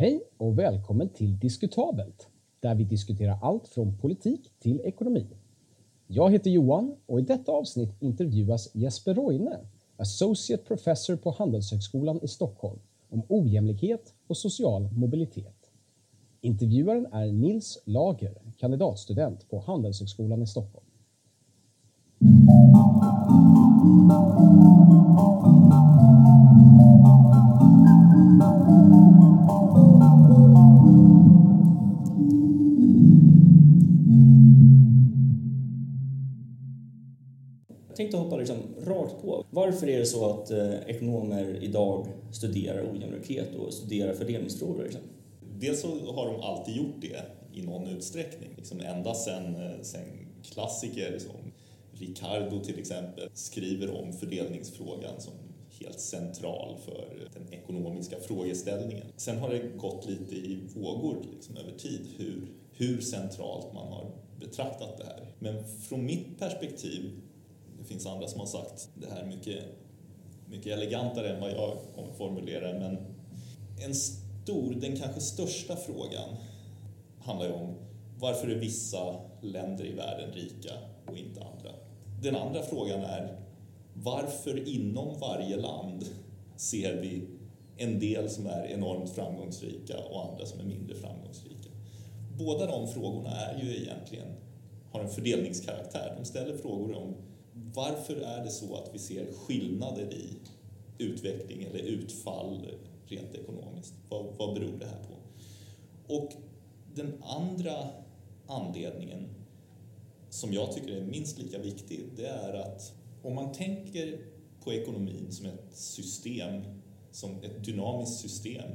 Hej och välkommen till Diskutabelt, där vi diskuterar allt från politik till ekonomi. Jag heter Johan och i detta avsnitt intervjuas Jesper Roine, Associate Professor på Handelshögskolan i Stockholm, om ojämlikhet och social mobilitet. Intervjuaren är Nils Lager, kandidatstudent på Handelshögskolan i Stockholm. Tänkte hoppa liksom rakt på. Varför är det så att eh, ekonomer idag studerar ojämlikhet och studerar fördelningsfrågor? Liksom? Dels så har de alltid gjort det i någon utsträckning. Liksom ända sedan eh, sen klassiker som Ricardo till exempel skriver om fördelningsfrågan som helt central för den ekonomiska frågeställningen. Sen har det gått lite i vågor liksom, över tid hur, hur centralt man har betraktat det här. Men från mitt perspektiv, finns andra som har sagt det här mycket, mycket elegantare än vad jag kommer formulera men en stor, den kanske största frågan handlar ju om varför är vissa länder i världen rika och inte andra? Den andra frågan är varför inom varje land ser vi en del som är enormt framgångsrika och andra som är mindre framgångsrika? Båda de frågorna är ju egentligen, har en fördelningskaraktär. De ställer frågor om varför är det så att vi ser skillnader i utveckling eller utfall rent ekonomiskt? Vad, vad beror det här på? Och den andra anledningen som jag tycker är minst lika viktig, det är att om man tänker på ekonomin som ett system, som ett dynamiskt system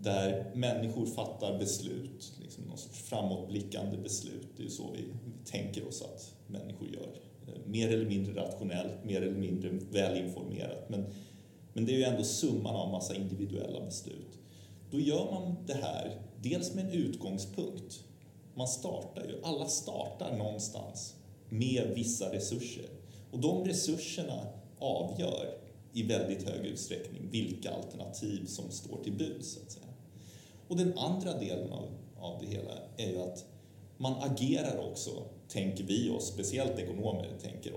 där människor fattar beslut, liksom någon sorts framåtblickande beslut. Det är ju så vi, vi tänker oss att människor gör. Mer eller mindre rationellt, mer eller mindre välinformerat. Men, men det är ju ändå summan av massa individuella beslut. Då gör man det här dels med en utgångspunkt. Man startar ju, alla startar någonstans med vissa resurser. Och de resurserna avgör i väldigt hög utsträckning vilka alternativ som står till buds. Så att säga. Och den andra delen av, av det hela är ju att man agerar också, tänker vi oss, speciellt ekonomer tänker,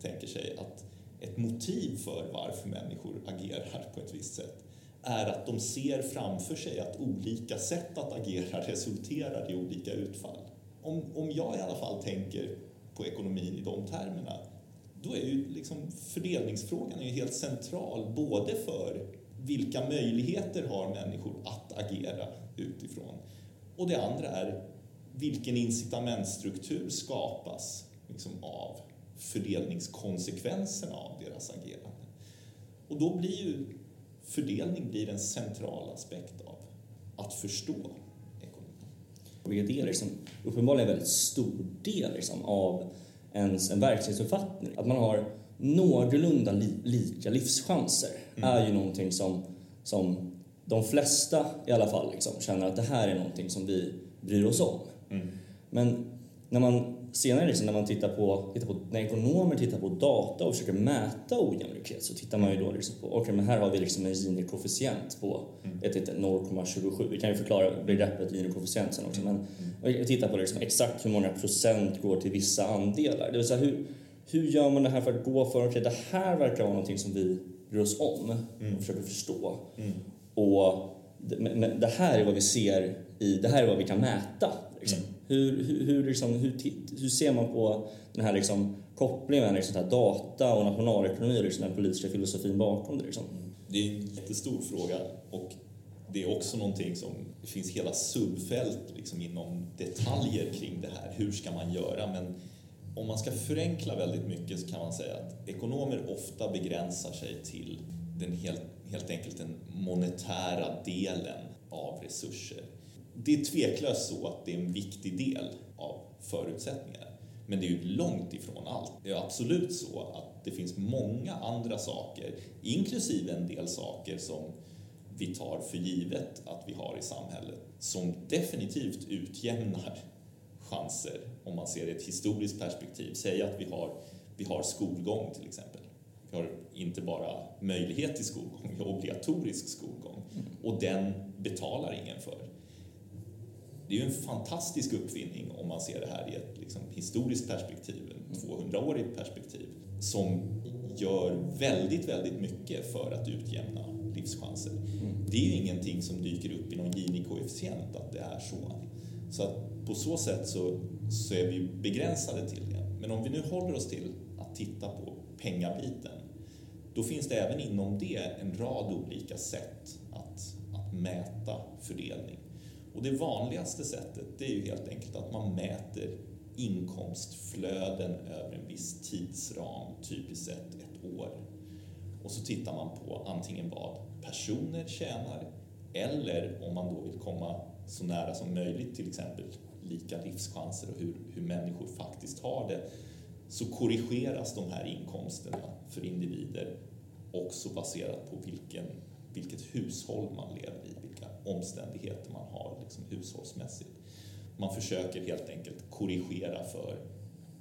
tänker sig att ett motiv för varför människor agerar på ett visst sätt är att de ser framför sig att olika sätt att agera resulterar i olika utfall. Om, om jag i alla fall tänker på ekonomin i de termerna, då är ju liksom fördelningsfrågan är ju helt central både för vilka möjligheter har människor att agera utifrån? Och det andra är vilken incitamentstruktur skapas liksom av fördelningskonsekvenserna av deras agerande? Och då blir ju fördelning blir en central aspekt av att förstå ekonomi. Vilket är liksom, uppenbarligen en väldigt stor del liksom, av ens en verklighetsuppfattning. Att man har någorlunda li, lika livschanser mm. är ju någonting som, som de flesta i alla fall liksom, känner att det här är någonting som vi bryr oss om. Mm. Men när man senare liksom, när man tittar på, tittar på, när ekonomer tittar på data och försöker mäta ojämlikhet så tittar man ju då liksom på, okej okay, men här har vi liksom en Gini-koefficient på mm. 0,27. Vi kan ju förklara begreppet Gini-koefficient sen också men mm. vi tittar på liksom exakt hur många procent går till vissa andelar. Det vill säga hur, hur gör man det här för att gå för, okej okay, det här verkar vara någonting som vi bryr oss om mm. och försöker förstå. Mm. Och det, det, här är vad vi ser i, det här är vad vi kan mäta. Hur, hur, hur, liksom, hur, hur, ser man på den här liksom, kopplingen mellan liksom, data och nationalekonomi och liksom, den politiska filosofin bakom det? Liksom? Mm. Det är en jättestor fråga och det är också någonting som det finns hela subfält liksom, inom detaljer kring det här. Hur ska man göra? Men om man ska förenkla väldigt mycket så kan man säga att ekonomer ofta begränsar sig till den helt, helt enkelt den monetära delen av resurser det är tveklöst så att det är en viktig del av förutsättningarna. Men det är ju långt ifrån allt. Det är absolut så att det finns många andra saker, inklusive en del saker som vi tar för givet att vi har i samhället, som definitivt utjämnar chanser om man ser det i ett historiskt perspektiv. Säg att vi har, vi har skolgång till exempel. vi har inte bara möjlighet till skolgång, vi har obligatorisk skolgång. Och den betalar ingen för. Det är ju en fantastisk uppfinning om man ser det här i ett liksom, historiskt perspektiv, ett 200-årigt perspektiv, som gör väldigt, väldigt mycket för att utjämna livschanser. Det är ju ingenting som dyker upp i någon Gini-koefficient att det är så. Så att på så sätt så, så är vi begränsade till det. Men om vi nu håller oss till att titta på pengabiten, då finns det även inom det en rad olika sätt att, att mäta fördelning. Och det vanligaste sättet det är ju helt enkelt att man mäter inkomstflöden över en viss tidsram, typiskt sett ett år. Och så tittar man på antingen vad personer tjänar eller om man då vill komma så nära som möjligt, till exempel lika livschanser och hur, hur människor faktiskt har det, så korrigeras de här inkomsterna för individer också baserat på vilken, vilket hushåll man lever i, omständigheter man har liksom hushållsmässigt. Man försöker helt enkelt korrigera för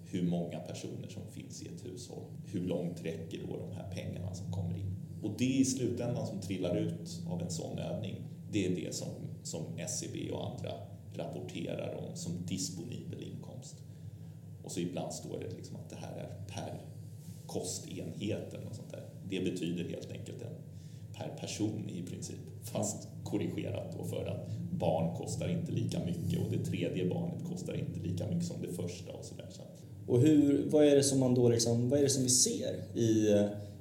hur många personer som finns i ett hushåll. Hur långt räcker då de här pengarna som kommer in? Och det i slutändan som trillar ut av en sån övning, det är det som, som SCB och andra rapporterar om som disponibel inkomst. Och så ibland står det liksom att det här är per kostenhet eller något sånt där. Det betyder helt enkelt en per person i princip, fast korrigerat då för att barn kostar inte lika mycket och det tredje barnet kostar inte lika mycket som det första och sådär. Så. Och hur, vad är det som man då liksom, vad är det som vi ser i,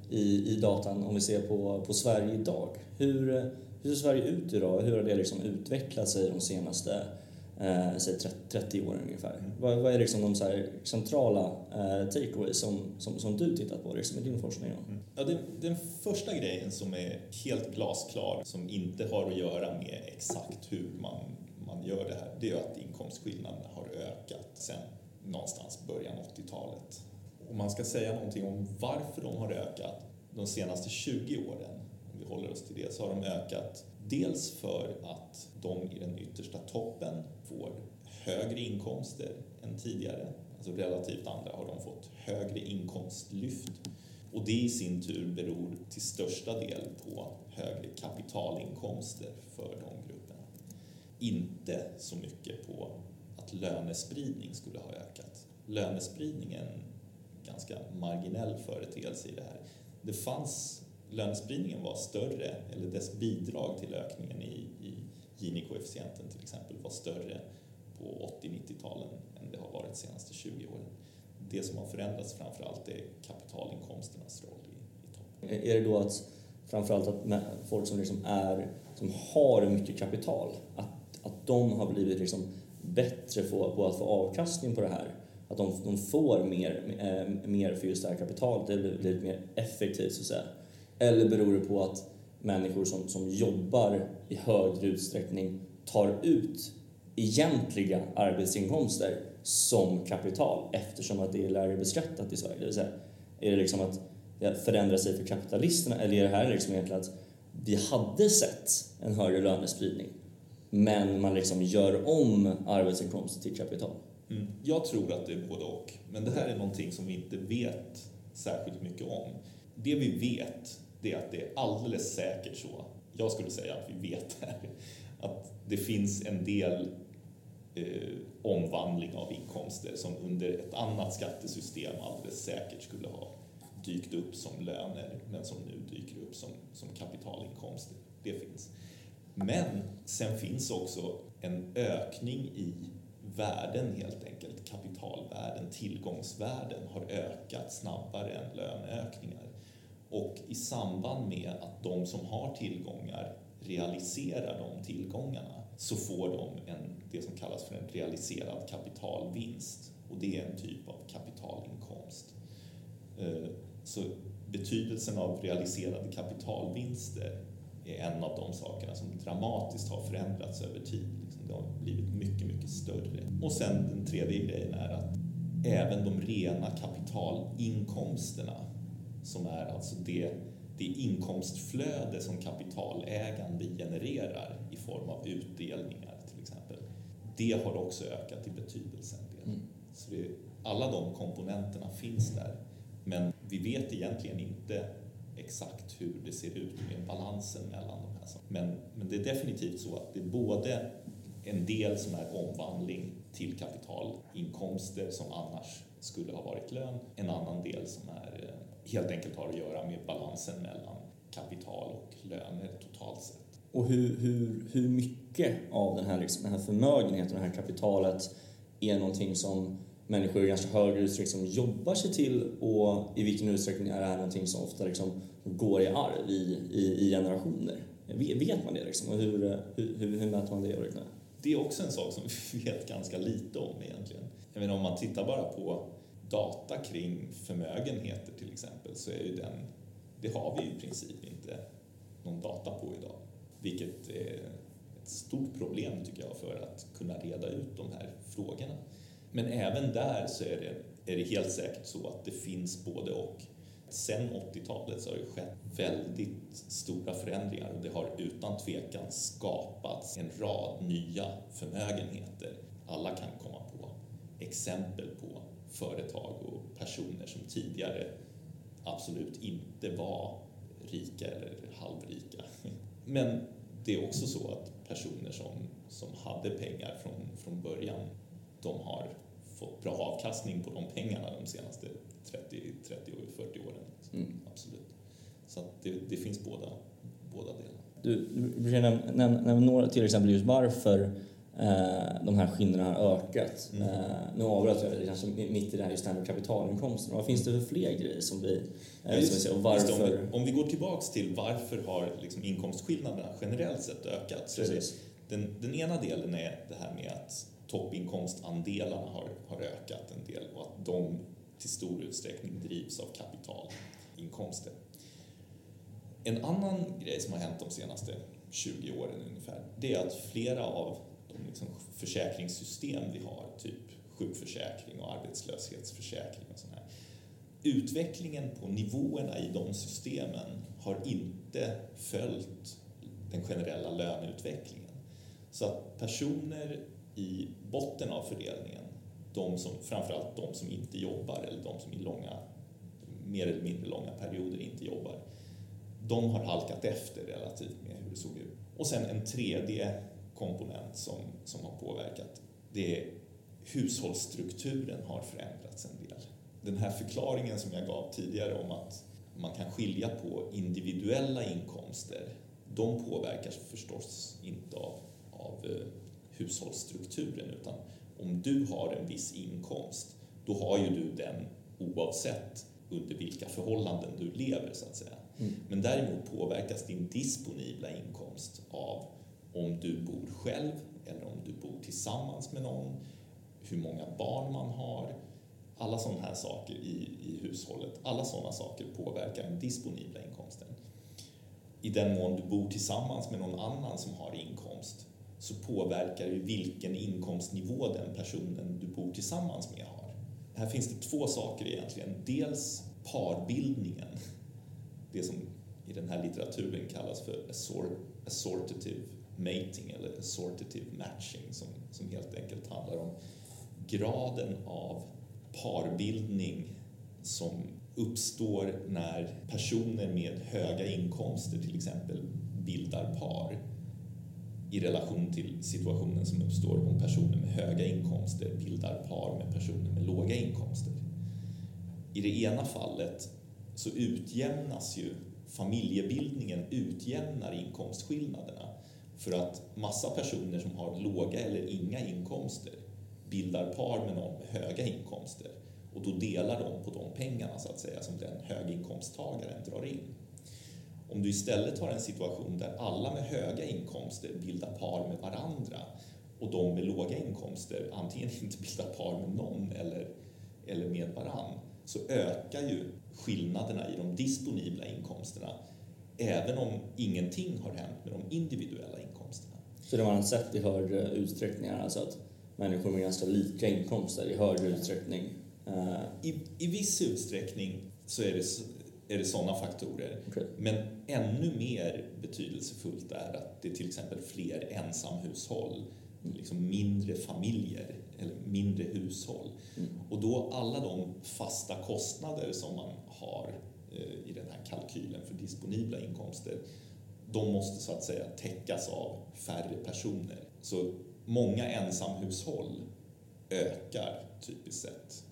i, i datan om vi ser på, på Sverige idag? Hur, hur ser Sverige ut idag? Hur har det liksom utvecklat sig de senaste eh, säg 30, 30 åren ungefär? Mm. Vad, vad, är liksom de så centrala eh, takeaways som, som, som du tittat på liksom i din forskning? Mm. Ja, den, den, första grejen som är helt glasklar, som inte har att göra med exakt hur man, man gör det här, det är att inkomstskillnaderna har ökat sen någonstans början 80-talet. Om man ska säga någonting om varför de har ökat de senaste 20 åren, om vi håller oss till det, så har de ökat dels för att de i den yttersta toppen får högre inkomster än tidigare. Alltså relativt andra har de fått högre inkomstlyft. Och det i sin tur beror till största del på högre kapitalinkomster för de grupperna. Inte så mycket på att lönespridning skulle ha ökat. Lönespridning är en ganska marginell företeelse i det här. Det fanns, lönespridningen var större, eller dess bidrag till ökningen i, i Gini-koefficienten till exempel var större på 80-90-talen än det har varit de senaste 20 åren. Det som har förändrats framför allt är kapitalinkomsternas roll i, i toppen. Är det då att framförallt att folk som, liksom är, som har mycket kapital, att, att de har blivit liksom bättre på, på att få avkastning på det här. Att de, de får mer, eh, mer för just det här kapitalet, det blir lite mer effektivt så att säga. Eller beror det på att människor som, som jobbar i högre utsträckning tar ut egentliga arbetsinkomster som kapital eftersom att det är lägre beskattat i Sverige. Det vill säga, är det liksom att det förändrar sig för kapitalisterna eller är det här liksom egentligen att vi hade sett en högre lönespridning men man liksom gör om arbetsinkomster till kapital. Mm. Jag tror att det är både och, men det här är någonting som vi inte vet särskilt mycket om. Det vi vet, det är att det är alldeles säkert så, jag skulle säga att vi vet det här, att det finns en del eh, omvandling av inkomster som under ett annat skattesystem alldeles säkert skulle ha dykt upp som löner, men som nu dyker upp som, som kapitalinkomster. Det finns. Men sen finns också en ökning i värden helt enkelt. Kapitalvärden, tillgångsvärden har ökat snabbare än löneökningar. Och i samband med att de som har tillgångar realiserar de tillgångarna så får de en, det som kallas för en realiserad kapitalvinst. Och det är en typ av kapitalinkomst. Eh, så betydelsen av realiserade kapitalvinster är en av de sakerna som dramatiskt har förändrats över tid. Liksom, det har blivit mycket, mycket större. Och sen den tredje grejen är att även de rena kapitalinkomsterna, som är alltså det, det inkomstflöde som kapitalägande genererar i form av utdelningar till exempel, det har också ökat i betydelse en del. Mm. Så det, alla de komponenterna finns där. Men vi vet egentligen inte exakt hur det ser ut med balansen mellan de här sakerna. Men, men det är definitivt så att det är både en del som är omvandling till kapitalinkomster som annars skulle ha varit lön, en annan del som är helt enkelt har att göra med balansen mellan kapital och löner totalt sett. Och hur, hur, hur mycket av den här, liksom, den här förmögenheten, det här kapitalet är någonting som människor i ganska hög utsträckning jobbar sig till och i vilken utsträckning är det här någonting som ofta liksom går i arv i, i, i generationer? Vet man det liksom? Och hur, hur, hur, hur mäter man det? Det är också en sak som vi vet ganska lite om egentligen. Jag menar, om man tittar bara på data kring förmögenheter till exempel så är ju den, det har vi i princip inte någon data på idag. Vilket är ett stort problem tycker jag för att kunna reda ut de här frågorna. Men även där så är det, är det helt säkert så att det finns både och. Sen 80-talet så har det skett väldigt stora förändringar och det har utan tvekan skapats en rad nya förmögenheter. Alla kan komma på exempel på företag och personer som tidigare absolut inte var rika eller halvrika. Men det är också så att personer som, som hade pengar från, från början, de har fått bra avkastning på de pengarna de senaste 30, 30 40 åren. Mm. Absolut. Så det, det, finns båda, båda delarna. Du, du nämna några till exempel just varför eh, de här skillnaderna har ökat. Mm. Eh, nu avbröt jag kanske mitt i det här just det här med kapitalinkomster. Vad finns det för fler grejer som vi, eh, just, som vi ser? Och varför? om, vi, om, vi, går tillbaks till varför har liksom inkomstskillnaderna generellt sett ökat? Den, den ena delen är det här med att toppinkomstandelarna har, har ökat en del och att de till stor utsträckning drivs av kapitalinkomster. En annan grej som har hänt de senaste 20 åren ungefär, det är att flera av liksom försäkringssystem vi har, typ sjukförsäkring och arbetslöshetsförsäkring och sånt här, utvecklingen på nivåerna i de systemen har inte följt den generella löneutvecklingen. Så att personer i botten av fördelningen, de som, framförallt de som inte jobbar eller de som i långa, mer eller mindre långa perioder inte jobbar, de har halkat efter relativt med hur det såg ut. Och sen en tredje komponent som, som har påverkat, det är hushållsstrukturen har förändrats en del. Den här förklaringen som jag gav tidigare om att man kan skilja på individuella inkomster, de påverkas förstås inte av, av eh, hushållsstrukturen utan om du har en viss inkomst, då har ju du den oavsett under vilka förhållanden du lever så att säga. Mm. Men däremot påverkas din disponibla inkomst av om du bor själv eller om du bor tillsammans med någon, hur många barn man har, alla sådana här saker i, i hushållet, alla sådana saker påverkar den disponibla inkomsten. I den mån du bor tillsammans med någon annan som har inkomst så påverkar ju vilken inkomstnivå den personen du bor tillsammans med har. Här finns det två saker egentligen. Dels parbildningen, det som i den här litteraturen kallas för assortative mating eller assortative matching som, som helt enkelt handlar om graden av parbildning som uppstår när personer med höga inkomster till exempel bildar par i relation till situationen som uppstår om personer med höga inkomster bildar par med personer med låga inkomster. I det ena fallet så utjämnas ju familjebildningen utjämnar inkomstskillnaderna för att massa personer som har låga eller inga inkomster bildar par med någon med höga inkomster och då delar de på de pengarna så att säga som den höginkomsttagaren drar in. Om du istället har en situation där alla med höga inkomster bildar par med varandra och de med låga inkomster antingen inte bildar par med någon eller, eller med varann så ökar ju skillnaderna i de disponibla inkomsterna även om ingenting har hänt med de individuella. Så det man har sett i högre utsträckning är alltså att människor med ganska lika inkomster i högre utsträckning uh... I, I viss utsträckning så är det är det sådana faktorer. Okay. Men ännu mer betydelsefullt är att det är till exempel fler ensamhushåll liksom mindre familjer eller mindre hushåll. Mm. Och då alla de fasta kostnader som man har eh, i den här kalkylen för disponibla inkomster, de måste så att säga täckas av färre personer. Så många ensamhushåll ökar typiskt sett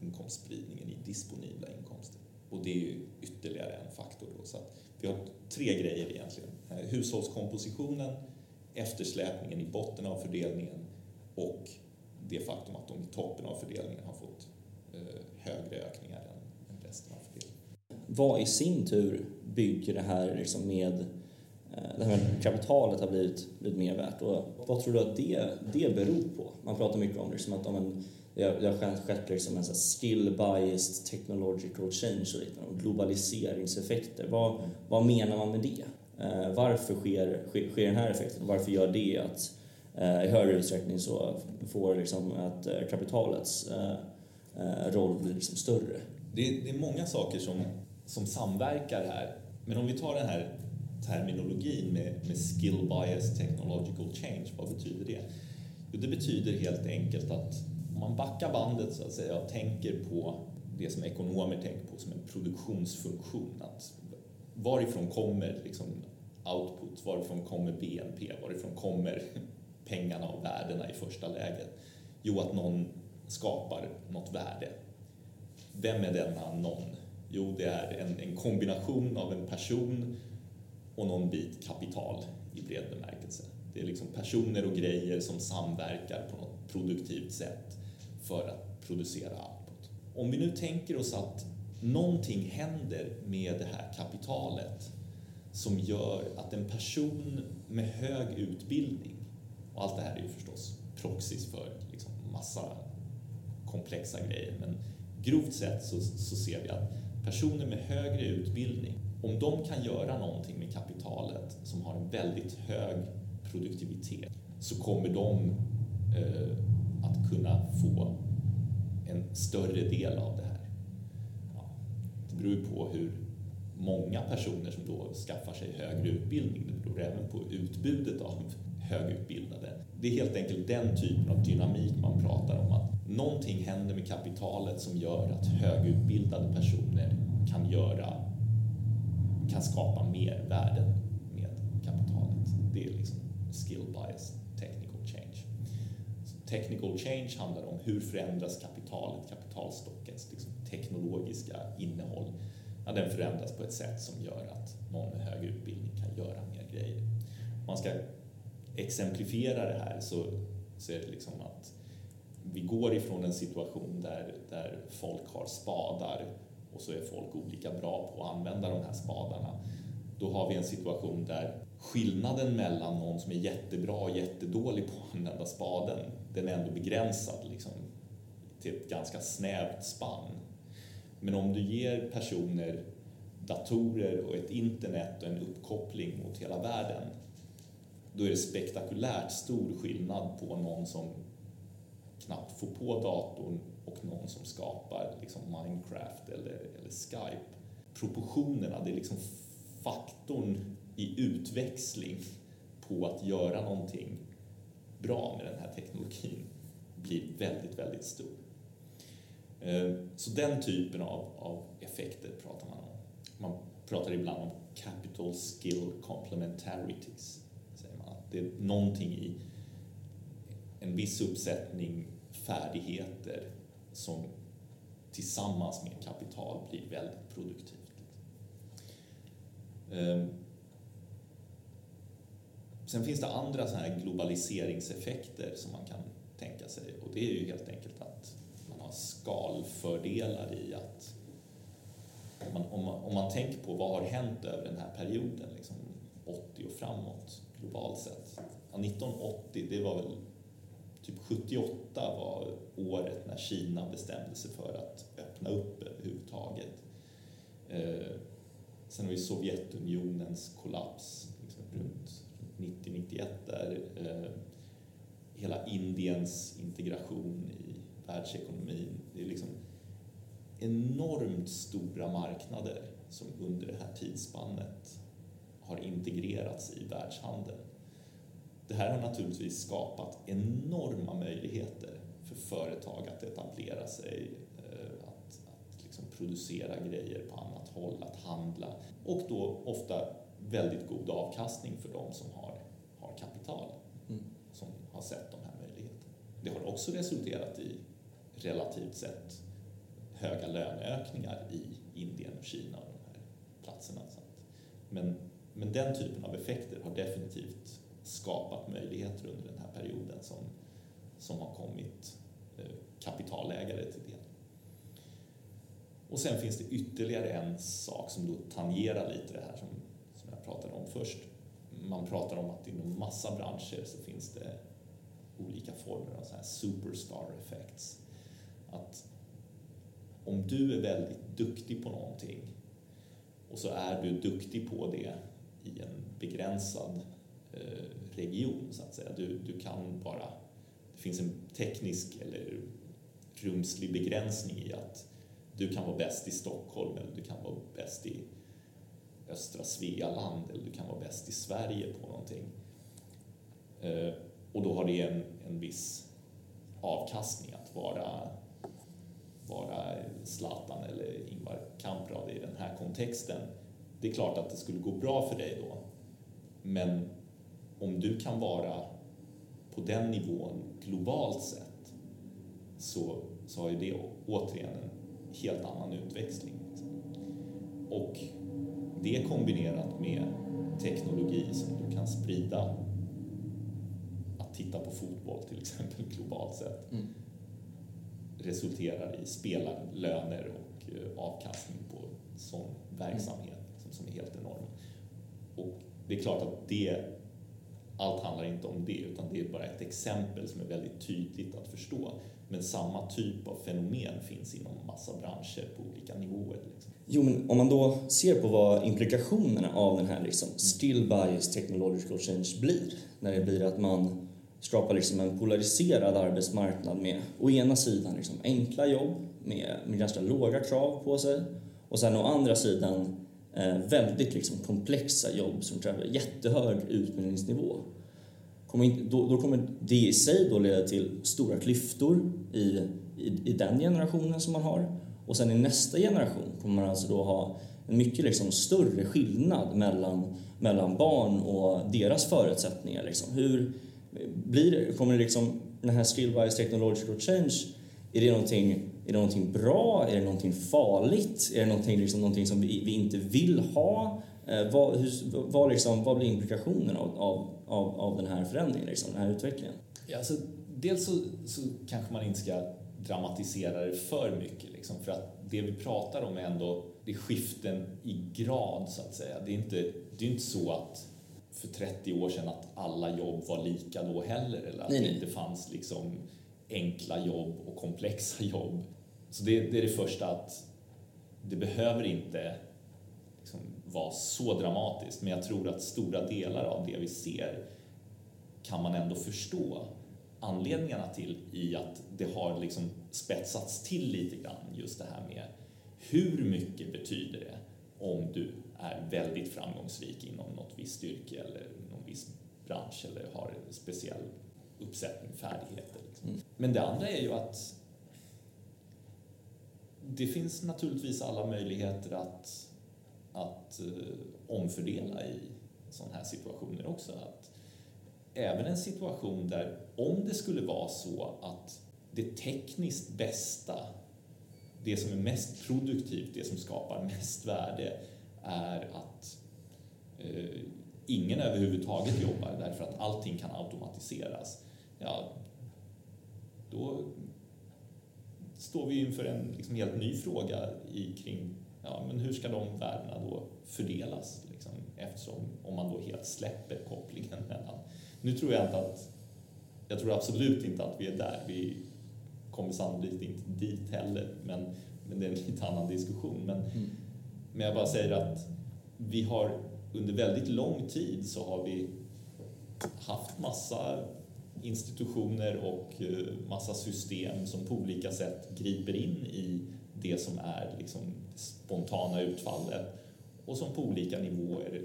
inkomstspridningen i disponibla inkomster. Och det är ju ytterligare en faktor. Då. Så att vi har tre grejer egentligen. Eh, hushållskompositionen, eftersläpningen i botten av fördelningen och det faktum att de i toppen av fördelningen har fått eh, högre ökningar än, resten av fördelningen. Vad i sin tur bygger det här liksom med Eh, det här med kapitalet har blivit, blivit mer värt och vad tror du att det, det beror på? Man pratar mycket om liksom att om en, det har, skett liksom en skill biased technological change och liknande, globaliseringseffekter. Vad, vad menar man med det? Eh, varför sker, sker, sker den här effekten varför gör det att eh, i högre utsträckning så får liksom att eh, kapitalets eh, eh, roll blir liksom större? Det är, det är många saker som, som samverkar här. Men om vi tar den här terminologin med, med skill bias technological change, vad betyder det? Jo, det betyder helt enkelt att om man backar bandet så att säga och tänker på det som ekonomer tänker på som en produktionsfunktion. Att varifrån kommer liksom output, varifrån kommer BNP, varifrån kommer pengarna och värdena i första läget? Jo, att någon skapar något värde. Vem är denna någon? Jo, det är en, en kombination av en person och någon bit kapital i bred bemärkelse. Det är liksom personer och grejer som samverkar på något produktivt sätt för att producera output. Om vi nu tänker oss att någonting händer med det här kapitalet som gör att en person med hög utbildning, och allt det här är ju förstås proxys för liksom massa komplexa grejer, men grovt sett så, så ser vi att personer med högre utbildning, om de kan göra någonting med kapitalet som har en väldigt hög produktivitet så kommer de eh, att kunna få en större del av det här. Ja, det beror ju på hur många personer som då skaffar sig högre utbildning. Det beror även på utbudet av högutbildade. Det är helt enkelt den typen av dynamik man pratar om. Att någonting händer med kapitalet som gör att högutbildade personer kan göra kan skapa mer värden med kapitalet. Det är liksom skill bias, technical change. Så technical change handlar om hur förändras kapitalet, kapitalstockens liksom teknologiska innehåll. Ja, den förändras på ett sätt som gör att någon med hög utbildning kan göra mer grejer. Om man ska exemplifiera det här så, så är det liksom att vi går ifrån en situation där, där folk har spadar och så är folk olika bra på att använda de här spadarna. Då har vi en situation där skillnaden mellan någon som är jättebra och jättedålig på att använda spaden, den är ändå begränsad liksom, till ett ganska snävt spann. Men om du ger personer datorer och ett internet och en uppkoppling mot hela världen, då är det spektakulärt stor skillnad på någon som knappt får på datorn och någon som skapar liksom Minecraft eller, eller Skype. Proportionerna, det är liksom faktorn i utväxling på att göra någonting bra med den här teknologin blir väldigt, väldigt stor. Eh, så den typen av, av effekter pratar man om. Man pratar ibland om capital skill complementarities. Säger man. Det är någonting i en viss uppsättning färdigheter som tillsammans med kapital blir väldigt produktivt. Ehm. Sen finns det andra så här globaliseringseffekter som man kan tänka sig och det är ju helt enkelt att man har skalfördelar i att om man, om man, om man tänker på vad har hänt över den här perioden, liksom 80 och framåt globalt sett. Ja, 1980, det var väl typ 78 var året när Kina bestämde sig för att öppna upp överhuvudtaget. Eh, sen har vi Sovjetunionens kollaps liksom runt 90-91 där eh, hela Indiens integration i världsekonomin. Det är liksom enormt stora marknader som under det här tidsspannet har integrerats i världshandeln det här har naturligtvis skapat enorma möjligheter för företag att etablera sig, eh, att, att liksom producera grejer på annat håll, att handla och då ofta väldigt god avkastning för de som har, har kapital mm. som har sett de här möjligheterna. Det har också resulterat i relativt sett höga löneökningar i Indien och Kina och de här platserna. Men, men den typen av effekter har definitivt skapat möjligheter under den här perioden som, som har kommit eh, kapitalägare till del. Och sen finns det ytterligare en sak som då tangerar lite det här som, som jag pratade om först. Man pratar om att inom massa branscher så finns det olika former av så här superstar effects. Att om du är väldigt duktig på någonting och så är du duktig på det i en begränsad Eh, region så att säga. Du, du kan bara, det finns en teknisk eller rumslig begränsning i att du kan vara bäst i Stockholm eller du kan vara bäst i östra Svealand eller du kan vara bäst i Sverige på någonting. Eh, och då har det en, en viss avkastning att vara, vara Zlatan eller Ingvar Kamprad i den här kontexten. Det är klart att det skulle gå bra för dig då, men om du kan vara på den nivån globalt sett så, så har ju det återigen en helt annan utväxling. Och det kombinerat med teknologi som du kan sprida att titta på fotboll till exempel globalt sett mm. resulterar i spelarlöner och eh, avkastning på sån verksamhet mm. som är helt enorm. Och det är klart att det allt handlar inte om det, utan det är bara ett exempel som är väldigt tydligt att förstå. Men samma typ av fenomen finns inom massa branscher på olika nivåer. Liksom. Jo, men om man då ser på vad implikationerna av den här liksom still bias technological change blir, när det blir att man skapar liksom en polariserad arbetsmarknad med å ena sidan liksom enkla jobb med, med ganska låga krav på sig och sen å andra sidan Eh, väldigt liksom komplexa jobb som kräver jättehög utbildningsnivå. Kommer inte, då, då, kommer det i sig då leda till stora klyftor i, i, i, den generationen som man har och sen i nästa generation kommer man alltså då ha en mycket liksom större skillnad mellan, mellan barn och deras förutsättningar. Liksom. Hur blir det, kommer det liksom, den här skill-wise technological change, är det någonting är det någonting bra? Är det någonting farligt? Är det någonting, liksom, någonting som vi, vi inte vill ha? Eh, vad, hur, vad, liksom, vad blir implikationen av, av, av, av den här förändringen, liksom, den här utvecklingen? Ja, alltså, dels så, så kanske man inte ska dramatisera det för mycket, liksom, för att det vi pratar om är ändå det är skiften i grad, så att säga. Det är inte, det är inte så att för 30 år sedan att alla jobb var lika då heller, eller att nej, det inte fanns liksom enkla jobb och komplexa jobb. Så det, det är det första att det behöver inte liksom vara så dramatiskt, men jag tror att stora delar av det vi ser kan man ändå förstå anledningarna till i att det har liksom spetsats till lite grann just det här med hur mycket betyder det om du är väldigt framgångsrik inom något visst yrke eller någon viss bransch eller har en speciell uppsättning färdigheter. Mm. Men det andra är ju att det finns naturligtvis alla möjligheter att, att uh, omfördela i sådana här situationer också. Att även en situation där, om det skulle vara så att det tekniskt bästa, det som är mest produktivt, det som skapar mest värde, är att uh, ingen överhuvudtaget jobbar därför att allting kan automatiseras. Ja, då står vi inför en liksom helt ny fråga i, kring ja, men hur ska de värdena då fördelas? Liksom, eftersom om man då helt släpper kopplingen mellan... Nu tror jag inte att... Jag tror absolut inte att vi är där. Vi kommer sannolikt inte dit heller, men, men det är en lite annan diskussion. Men, mm. men jag bara säger att vi har under väldigt lång tid så har vi haft massa institutioner och eh, massa system som på olika sätt griper in i det som är liksom spontana utfallet och som på olika nivåer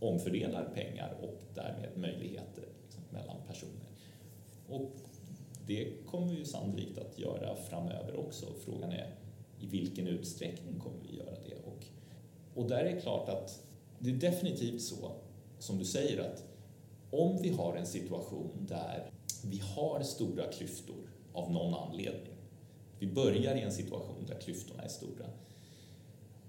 omfördelar pengar och därmed möjligheter. Liksom mellan Och det kommer vi sannolikt att göra framöver också. Frågan är i vilken utsträckning kommer vi göra det? Och, och där är det klart att det är definitivt så, som du säger, att om vi har en situation där vi har stora klyftor av någon anledning, vi börjar i en situation där klyftorna är stora,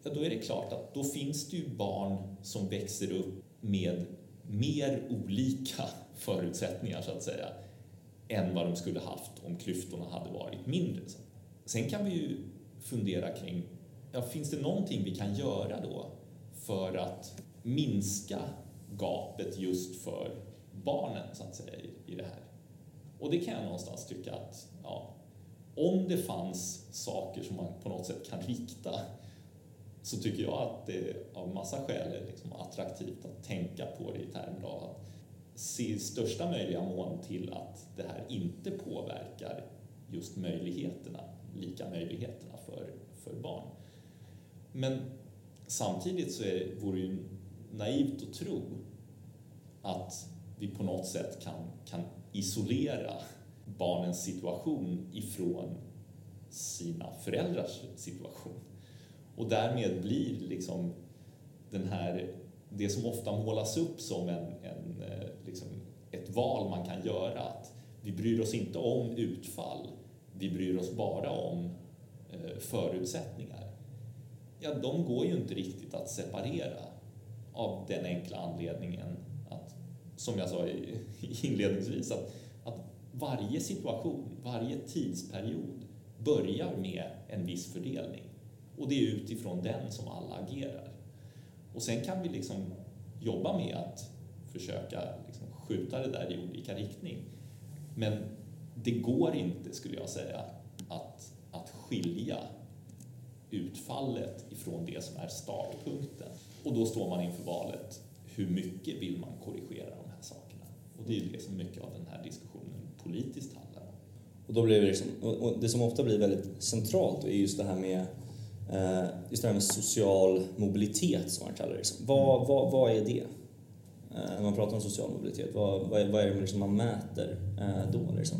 ja, då är det klart att då finns det ju barn som växer upp med mer olika förutsättningar, så att säga, än vad de skulle haft om klyftorna hade varit mindre. Sen kan vi ju fundera kring, ja, finns det någonting vi kan göra då för att minska gapet just för barnen, så att säga, i, det här? Och det kan jag någonstans tycka att, ja, om det fanns saker som man på något sätt kan rikta så tycker jag att det av massa skäl är liksom attraktivt att tänka på det i termer av att se i största möjliga mån till att det här inte påverkar just möjligheterna, lika möjligheterna för, för barn. Men samtidigt så är, vore det ju naivt att tro att vi på något sätt kan, kan isolera barnens situation ifrån sina föräldrars situation. Och därmed blir liksom den här, det som ofta målas upp som en, en, eh, liksom ett val man kan göra, att vi bryr oss inte om utfall, vi bryr oss bara om eh, förutsättningar. Ja, de går ju inte riktigt att separera av den enkla anledningen som jag sa inledningsvis, att, att varje situation, varje tidsperiod börjar med en viss fördelning. Och det är utifrån den som alla agerar. Och sen kan vi liksom jobba med att försöka liksom skjuta det där i olika riktning. Men det går inte, skulle jag säga, att, att skilja utfallet ifrån det som är startpunkten. Och då står man inför valet, hur mycket vill man korrigera? Och det är det som mycket av den här diskussionen politiskt handlar om. Och då blir det, liksom, och det som ofta blir väldigt centralt är just det här med Eh, just det här med social mobilitet som man kallar det. Vad, mm. vad, vad är det? Eh, när man pratar om social mobilitet, vad, vad, är, vad är det liksom man mäter eh, då? Liksom?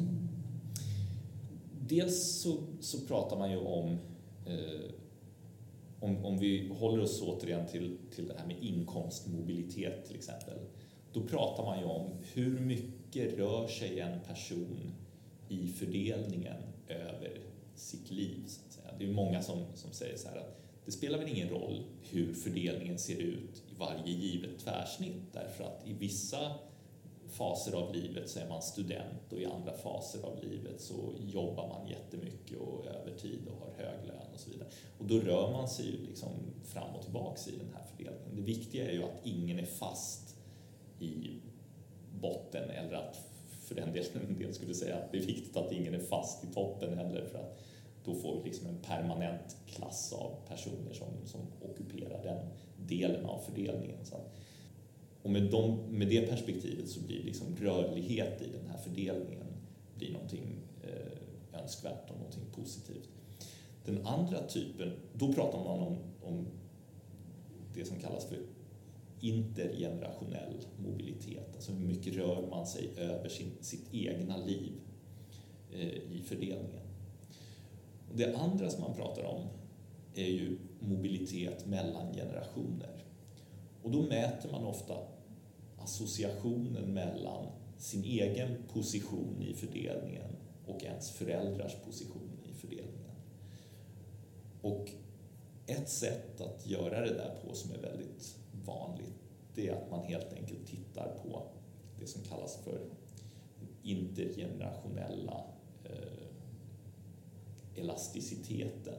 Dels så, så pratar man ju om, eh, om, om vi håller oss återigen till, till det här med inkomstmobilitet till exempel, då pratar man ju om hur mycket rör sig en person i fördelningen över sitt liv. Det är många som, som säger så här att det spelar väl ingen roll hur fördelningen ser ut i varje givet tvärsnitt därför att i vissa faser av livet så är man student och i andra faser av livet så jobbar man jättemycket och övertid och har hög lön och så vidare. Och då rör man sig ju liksom fram och tillbaks i den här fördelningen. Det viktiga är ju att ingen är fast i botten eller att för den delen en del skulle säga att det är viktigt att ingen är fast i toppen heller för att då får vi liksom en permanent klass av personer som, som ockuperar den delen av fördelningen. Så och med, de, med det perspektivet så blir liksom rörlighet i den här fördelningen blir någonting eh, önskvärt och någonting positivt. Den andra typen, då pratar man om, om det som kallas för intergenerationell mobilitet, alltså hur mycket rör man sig över sin, sitt egna liv eh, i fördelningen. Och det andra som man pratar om är ju mobilitet mellan generationer. Och då mäter man ofta associationen mellan sin egen position i fördelningen och ens föräldrars position i fördelningen. Och ett sätt att göra det där på som är väldigt vanligt, det är att man helt enkelt tittar på det som kallas för intergenerationella eh, elasticiteten.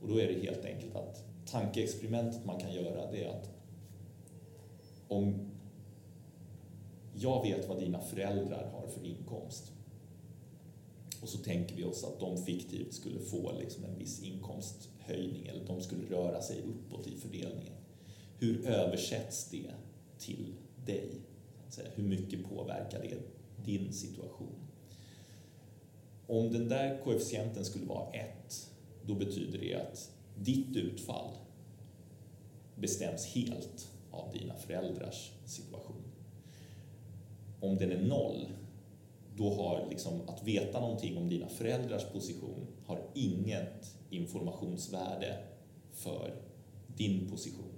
Och då är det helt enkelt att tankeexperimentet man kan göra det är att om jag vet vad dina föräldrar har för inkomst och så tänker vi oss att de fiktivt skulle få liksom en viss inkomsthöjning eller de skulle röra sig uppåt i fördelningen. Hur översätts det till dig? Hur mycket påverkar det din situation? Om den där koefficienten skulle vara 1, då betyder det att ditt utfall bestäms helt av dina föräldrars situation. Om den är 0, då har liksom, att veta någonting om dina föräldrars position har inget informationsvärde för din position.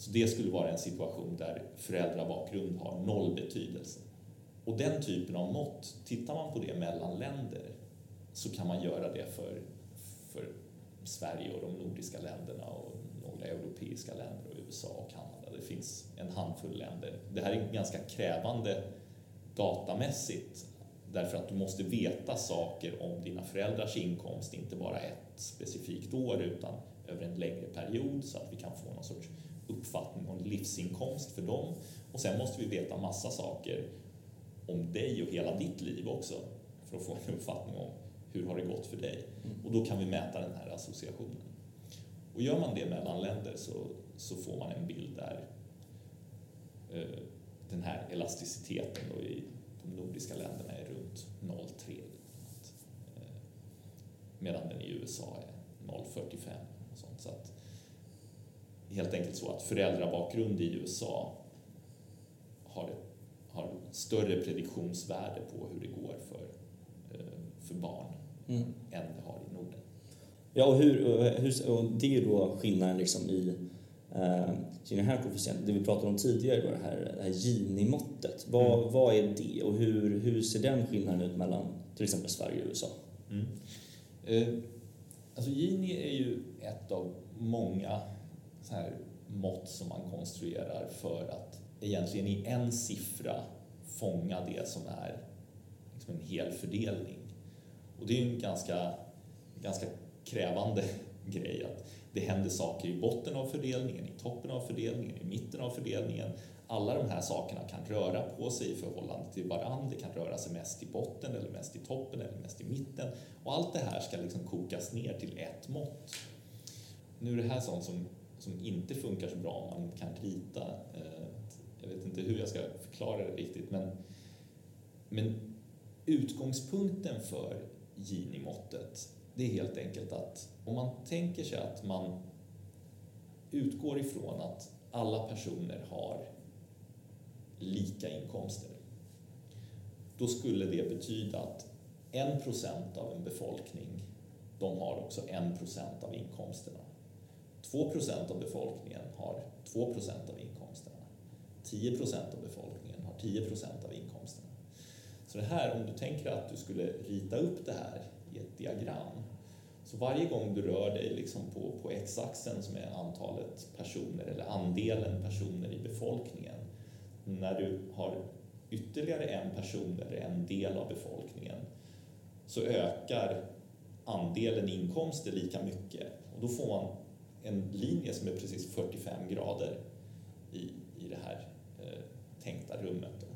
Så det skulle vara en situation där föräldrabakgrund har noll betydelse. Och den typen av mått, tittar man på det mellan länder så kan man göra det för, för Sverige och de nordiska länderna och några europeiska länder och USA och Kanada. Det finns en handfull länder. Det här är ganska krävande datamässigt därför att du måste veta saker om dina föräldrars inkomst, inte bara ett specifikt år utan över en längre period så att vi kan få någon sorts uppfattning om livsinkomst för dem. Och sen måste vi veta massa saker om dig och hela ditt liv också för att få en uppfattning om hur har det gått för dig. Mm. Och då kan vi mäta den här associationen. Och gör man det mellan länder så, så får man en bild där eh, den här elasticiteten då i de nordiska länderna är runt 0,3 eh, medan den i USA är 0,45. Så att, helt enkelt så att föräldrabakgrund i USA har, har större prediktionsvärde på hur det går för, eh, för barn mm. än det har i Norden. Ja, och, hur, hur, och det är ju då skillnaden liksom i eh, den här koefficienten, det vi pratade om tidigare, det här, det här Gini-måttet. Vad, mm. vad är det och hur, hur ser den skillnaden ut mellan till exempel Sverige och USA? Mm. Eh, alltså Gini är ju ett av många så här mått som man konstruerar för att egentligen i en siffra fånga det som är liksom en hel fördelning. Och det är ju en ganska, ganska krävande grej att det händer saker i botten av fördelningen, i toppen av fördelningen, i mitten av fördelningen. Alla de här sakerna kan röra på sig i förhållande till varandra. Det kan röra sig mest i botten eller mest i toppen eller mest i mitten. Och allt det här ska liksom kokas ner till ett mått. Nu är det här sånt som, som inte funkar så bra om man inte kan rita. Eh, jag vet inte hur jag ska förklara det riktigt, men, men utgångspunkten för Gini-måttet det är helt enkelt att om man tänker sig att man utgår ifrån att alla personer har lika inkomster, då skulle det betyda att en procent av en befolkning, de har också en procent av inkomsterna. Två procent av befolkningen har två procent av inkomsterna. 10 procent av befolkningen har 10 procent av inkomsterna. Så det här, om du tänker att du skulle rita upp det här i ett diagram så varje gång du rör dig liksom på, på x-axeln som är antalet personer eller andelen personer i befolkningen, när du har ytterligare en person eller en del av befolkningen så ökar andelen inkomster lika mycket och då får man en linje som är precis 45 grader i, i det här eh, tänkta rummet. Då.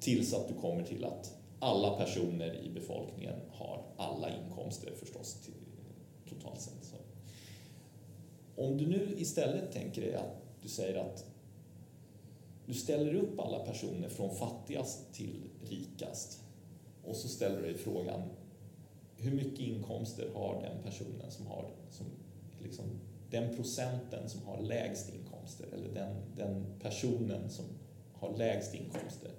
Tills att du kommer till att alla personer i befolkningen har alla inkomster förstås till, totalt sett. Så. Om du nu istället tänker dig att du säger att du ställer upp alla personer från fattigast till rikast och så ställer du dig frågan hur mycket inkomster har den personen som har som liksom, den procenten som har lägst inkomster eller den, den personen som har lägst inkomster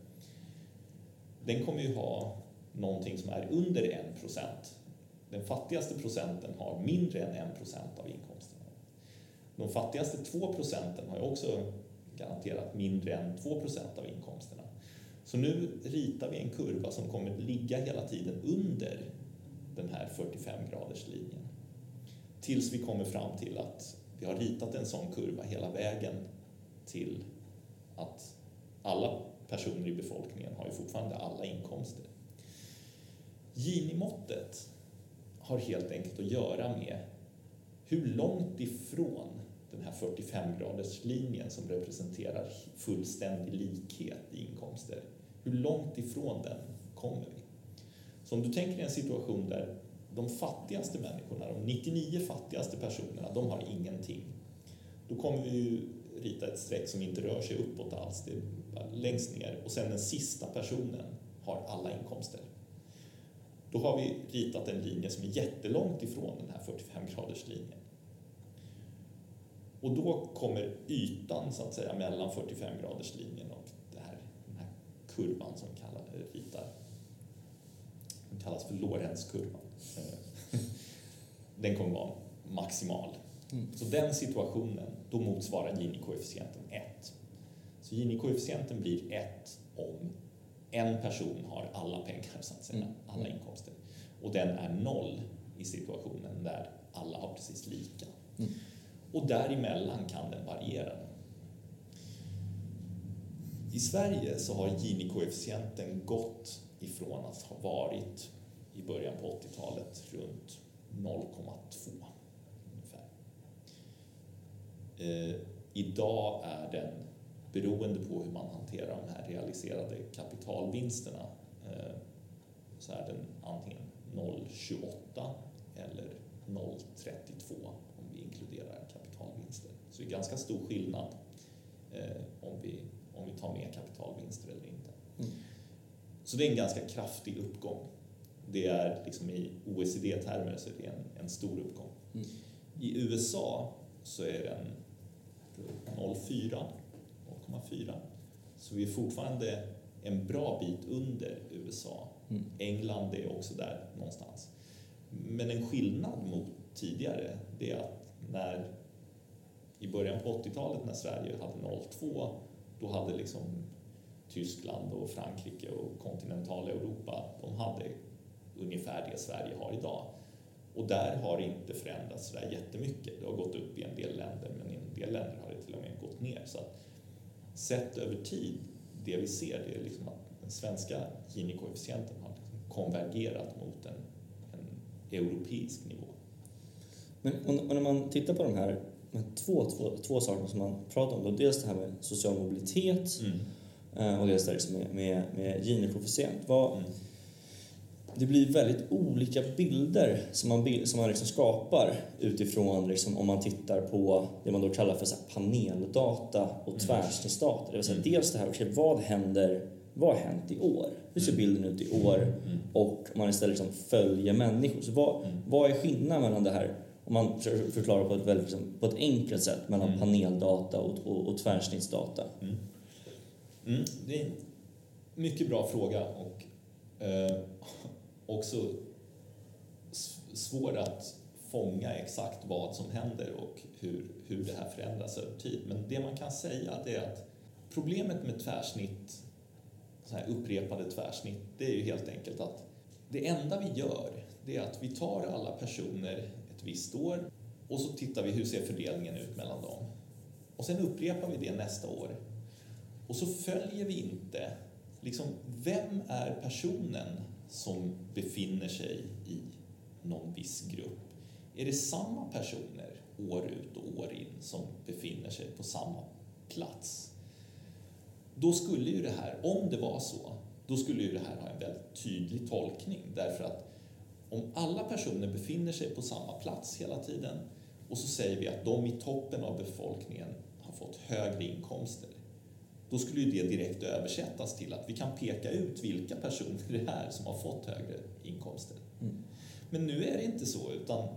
den kommer ju ha någonting som är under en procent. Den fattigaste procenten har mindre än en procent av inkomsten. De fattigaste två procenten har ju också garanterat mindre än 2 procent av inkomsterna. Så nu ritar vi en kurva som kommer ligga hela tiden under den här 45 graders linjen. Tills vi kommer fram till att vi har ritat en sån kurva hela vägen till att alla personer i befolkningen har ju fortfarande alla inkomster. Gini-måttet har helt enkelt att göra med hur långt ifrån den här 45-graderslinjen som representerar fullständig likhet i inkomster, hur långt ifrån den kommer vi? Så om du tänker dig en situation där de fattigaste människorna, de 99 fattigaste personerna, de har ingenting. Då kommer vi ju rita ett streck som inte rör sig uppåt alls, det är längst ner och sen den sista personen har alla inkomster. Då har vi ritat en linje som är jättelångt ifrån den här 45 graders linjen. Och då kommer ytan så att säga mellan 45 graders linjen och det här, den här kurvan som vi kallar, ritar Den kallas för Lorentzkurvan. Eh, den kommer vara maximal. Mm. Så den situationen, då motsvarar Gini-koefficienten 1. Så Gini-koefficienten blir 1 om en person har alla pengar, så att säga, mm. alla inkomster. Och den är noll i situationen där alla har precis lika. Mm. Och däremellan kan den variera. I Sverige så har Gini-koefficienten gått ifrån att ha varit i början på 80-talet runt 0,2 ungefär. Eh, idag är den, beroende på hur man hanterar de här realiserade kapitalvinsterna, eh, så är den antingen 0,28 eller 0,32 om vi inkluderar kapitalvinster. Så det är ganska stor skillnad eh, om, vi, om vi tar med kapitalvinster eller inte. Mm. Så det är en ganska kraftig uppgång. Det är liksom i OECD-termer så är det en, en stor uppgång. Mm. I USA så är den 0,4, 0,4. Så vi är fortfarande en bra bit under USA. Mm. England är också där någonstans. Men en skillnad mot tidigare, det är att när i början på 80-talet när Sverige hade 0,2, då hade liksom Tyskland och Frankrike och kontinentala Europa, de hade ungefär det Sverige har idag. Och där har det inte förändrats sådär jättemycket. Det har gått upp i en del länder, men i en del länder har det till och med gått ner. Så att, sett över tid, det vi ser, det är liksom att den svenska Gini-koefficienten har liksom konvergerat mot en, en europeisk nivå. Men och när man tittar på de här två, två, två sakerna som man pratar om, då, dels det här med social mobilitet mm. Eh, och dels det här med, med, med Gini-koefficient. mm det blir väldigt olika bilder som man, som man liksom skapar utifrån liksom, om man tittar på det man då kallar för så paneldata och mm. tvärsnittsdata. Det vill säga mm. dels det här, okay, vad händer vad har hänt i år? Hur ser mm. bilden ut i år? Mm. Och om man istället liksom följer människor. Så vad, vad är skillnaden mellan det här, om man försöker förklara på ett, väldigt, liksom, på ett enkelt sätt, mellan mm. paneldata och, och, och tvärsnittsdata? Mm. Mm. Det är en mycket bra fråga. Och, eh, också svår att fånga exakt vad som händer och hur, hur det här förändras över tid. Men det man kan säga är att problemet med tvärsnitt, så här upprepade tvärsnitt, det är ju helt enkelt att det enda vi gör, det är att vi tar alla personer ett visst år och så tittar vi hur ser fördelningen ut mellan dem. Och sen upprepar vi det nästa år. Och så följer vi inte, liksom, vem är personen som befinner sig i någon viss grupp. Är det samma personer år ut och år in som befinner sig på samma plats? Då skulle ju det här, om det var så, då skulle ju det här ha en väldigt tydlig tolkning därför att om alla personer befinner sig på samma plats hela tiden och så säger vi att de i toppen av befolkningen har fått högre inkomster då skulle ju det direkt översättas till att vi kan peka ut vilka personer det är som har fått högre inkomster. Mm. Men nu är det inte så, utan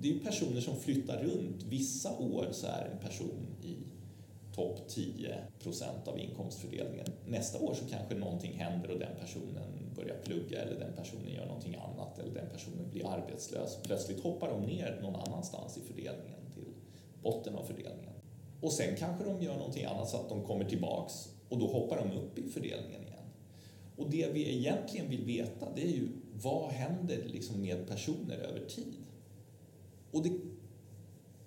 det är personer som flyttar runt. Vissa år så är en person i topp 10 procent av inkomstfördelningen. Nästa år så kanske någonting händer och den personen börjar plugga eller den personen gör någonting annat eller den personen blir arbetslös. Plötsligt hoppar de ner någon annanstans i fördelningen till botten av fördelningen. Och sen kanske de gör någonting annat så att de kommer tillbaks och då hoppar de upp i fördelningen igen. Och det vi egentligen vill veta det är ju vad händer liksom med personer över tid? Och det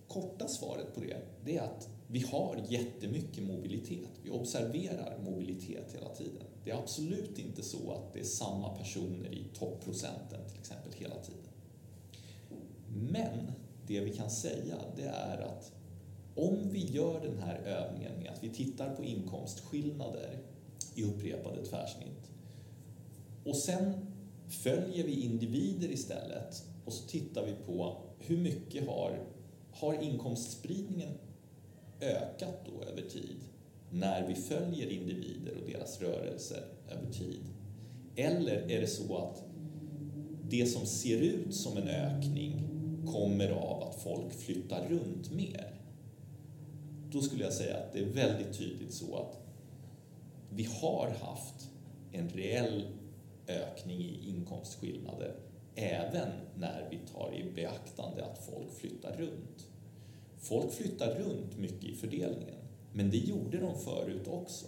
korta svaret på det, det är att vi har jättemycket mobilitet. Vi observerar mobilitet hela tiden. Det är absolut inte så att det är samma personer i topprocenten till exempel hela tiden. Men det vi kan säga det är att om vi gör den här övningen med att vi tittar på inkomstskillnader i upprepade tvärsnitt och sen följer vi individer istället och så tittar vi på hur mycket har, har inkomstspridningen ökat då över tid när vi följer individer och deras rörelser över tid? Eller är det så att det som ser ut som en ökning kommer av att folk flyttar runt mer? Då skulle jag säga att det är väldigt tydligt så att vi har haft en reell ökning i inkomstskillnader även när vi tar i beaktande att folk flyttar runt. Folk flyttar runt mycket i fördelningen, men det gjorde de förut också.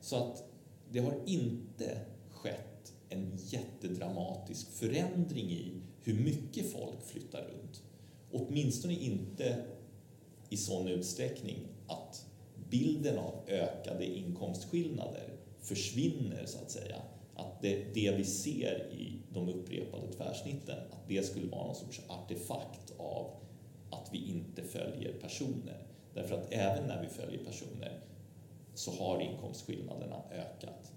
Så att det har inte skett en jättedramatisk förändring i hur mycket folk flyttar runt. Åtminstone inte i sån utsträckning att bilden av ökade inkomstskillnader försvinner, så att säga. Att det, det vi ser i de upprepade tvärsnitten, att det skulle vara någon sorts artefakt av att vi inte följer personer. Därför att även när vi följer personer så har inkomstskillnaderna ökat.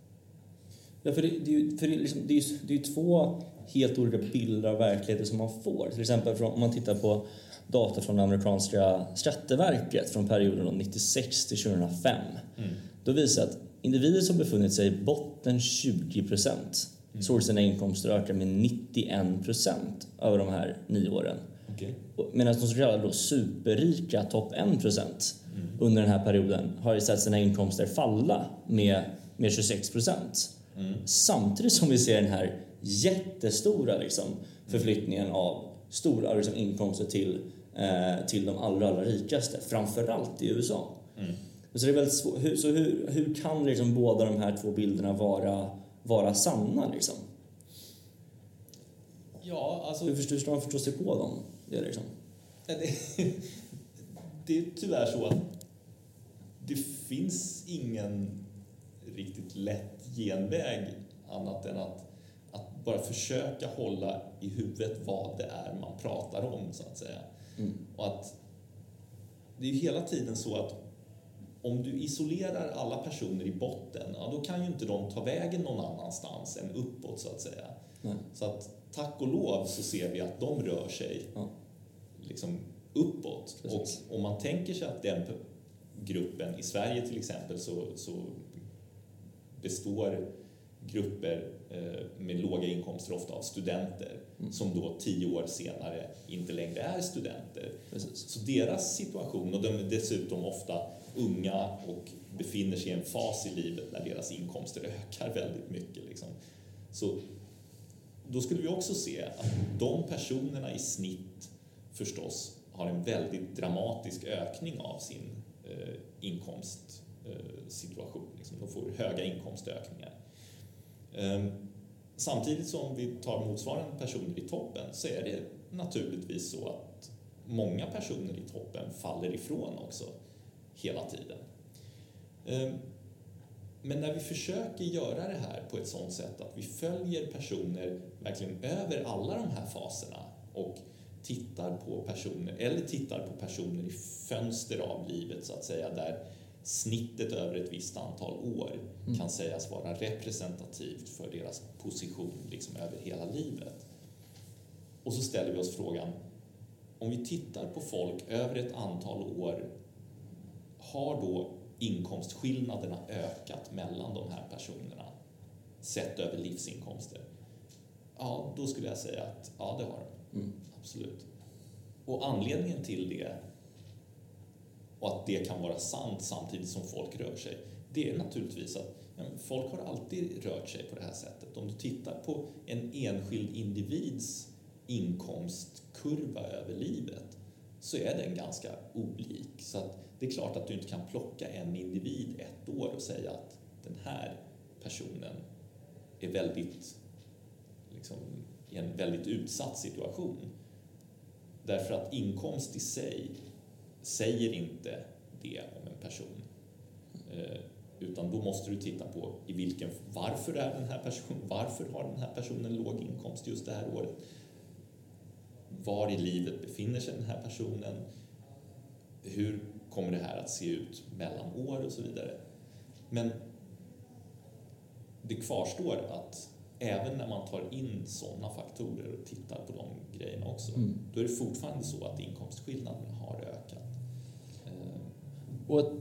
Ja, för det, det, är ju, för det, liksom, det, är ju, det är två helt olika bilder av verkligheten som man får. Till exempel från, om man tittar på data från det amerikanska skatteverket från perioden 96 till 2005. Mm. Då visar att individer som befunnit sig i botten 20 procent mm. såg sina inkomster öka med 91 procent över de här nio åren. Okay. Medan de så kallade då superrika topp 1 procent mm. under den här perioden har sett sina inkomster falla med, med 26 procent. Mm. Samtidigt som vi ser den här jättestora liksom, förflyttningen av stora liksom, inkomster till, eh, till de allra, allra rikaste, framförallt i USA. Mm. Så, det är väldigt svår, hur, så hur, hur kan liksom båda de här två bilderna vara, vara sanna? Liksom? Ja, alltså... Hur förstår man förstå sig på dem? Det är, liksom. det, det är tyvärr så att det finns ingen riktigt lätt genväg annat än att, att bara försöka hålla i huvudet vad det är man pratar om, så att säga. Mm. Och att det är ju hela tiden så att om du isolerar alla personer i botten, ja, då kan ju inte de ta vägen någon annanstans än uppåt, så att säga. Mm. Så att tack och lov så ser vi att de rör sig ja. liksom uppåt. Precis. Och om man tänker sig att den gruppen, i Sverige till exempel, så, så består grupper eh, med låga inkomster ofta av studenter mm. som då tio år senare inte längre är studenter. Precis. Så deras situation, och de är dessutom ofta unga och befinner sig i en fas i livet när deras inkomster ökar väldigt mycket. Liksom. Så då skulle vi också se att de personerna i snitt förstås har en väldigt dramatisk ökning av sin eh, inkomstsituation. Eh, situation. liksom. De får höga inkomstökningar. Ehm, samtidigt som vi tar motsvarande personer i toppen så är det naturligtvis så att många personer i toppen faller ifrån också hela tiden. Ehm, men när vi försöker göra det här på ett sådant sätt att vi följer personer verkligen över alla de här faserna och tittar på personer, eller tittar på personer i fönster av livet så att säga, där snittet över ett visst antal år mm. kan sägas vara representativt för deras position liksom över hela livet. Och så ställer vi oss frågan, om vi tittar på folk över ett antal år har då inkomstskillnaderna ökat mellan de här personerna sett över livsinkomster? Ja, då skulle jag säga att ja, det har de. Mm. Absolut. Och anledningen till det och att det kan vara sant samtidigt som folk rör sig, det är naturligtvis att ja, folk har alltid rört sig på det här sättet. Om du tittar på en enskild individs inkomstkurva över livet så är den ganska olik. Så att det är klart att du inte kan plocka en individ ett år och säga att den här personen är väldigt, liksom, i en väldigt utsatt situation. Därför att inkomst i sig säger inte det om en person. Eh, utan då måste du titta på i vilken, varför är den här personen, varför har den här personen låg inkomst just det här året? Var i livet befinner sig den här personen? Hur kommer det här att se ut mellan år och så vidare. Men det kvarstår att även när man tar in sådana faktorer och tittar på de grejerna också, mm. då är det fortfarande så att inkomstskillnaderna har ökat. Och ett,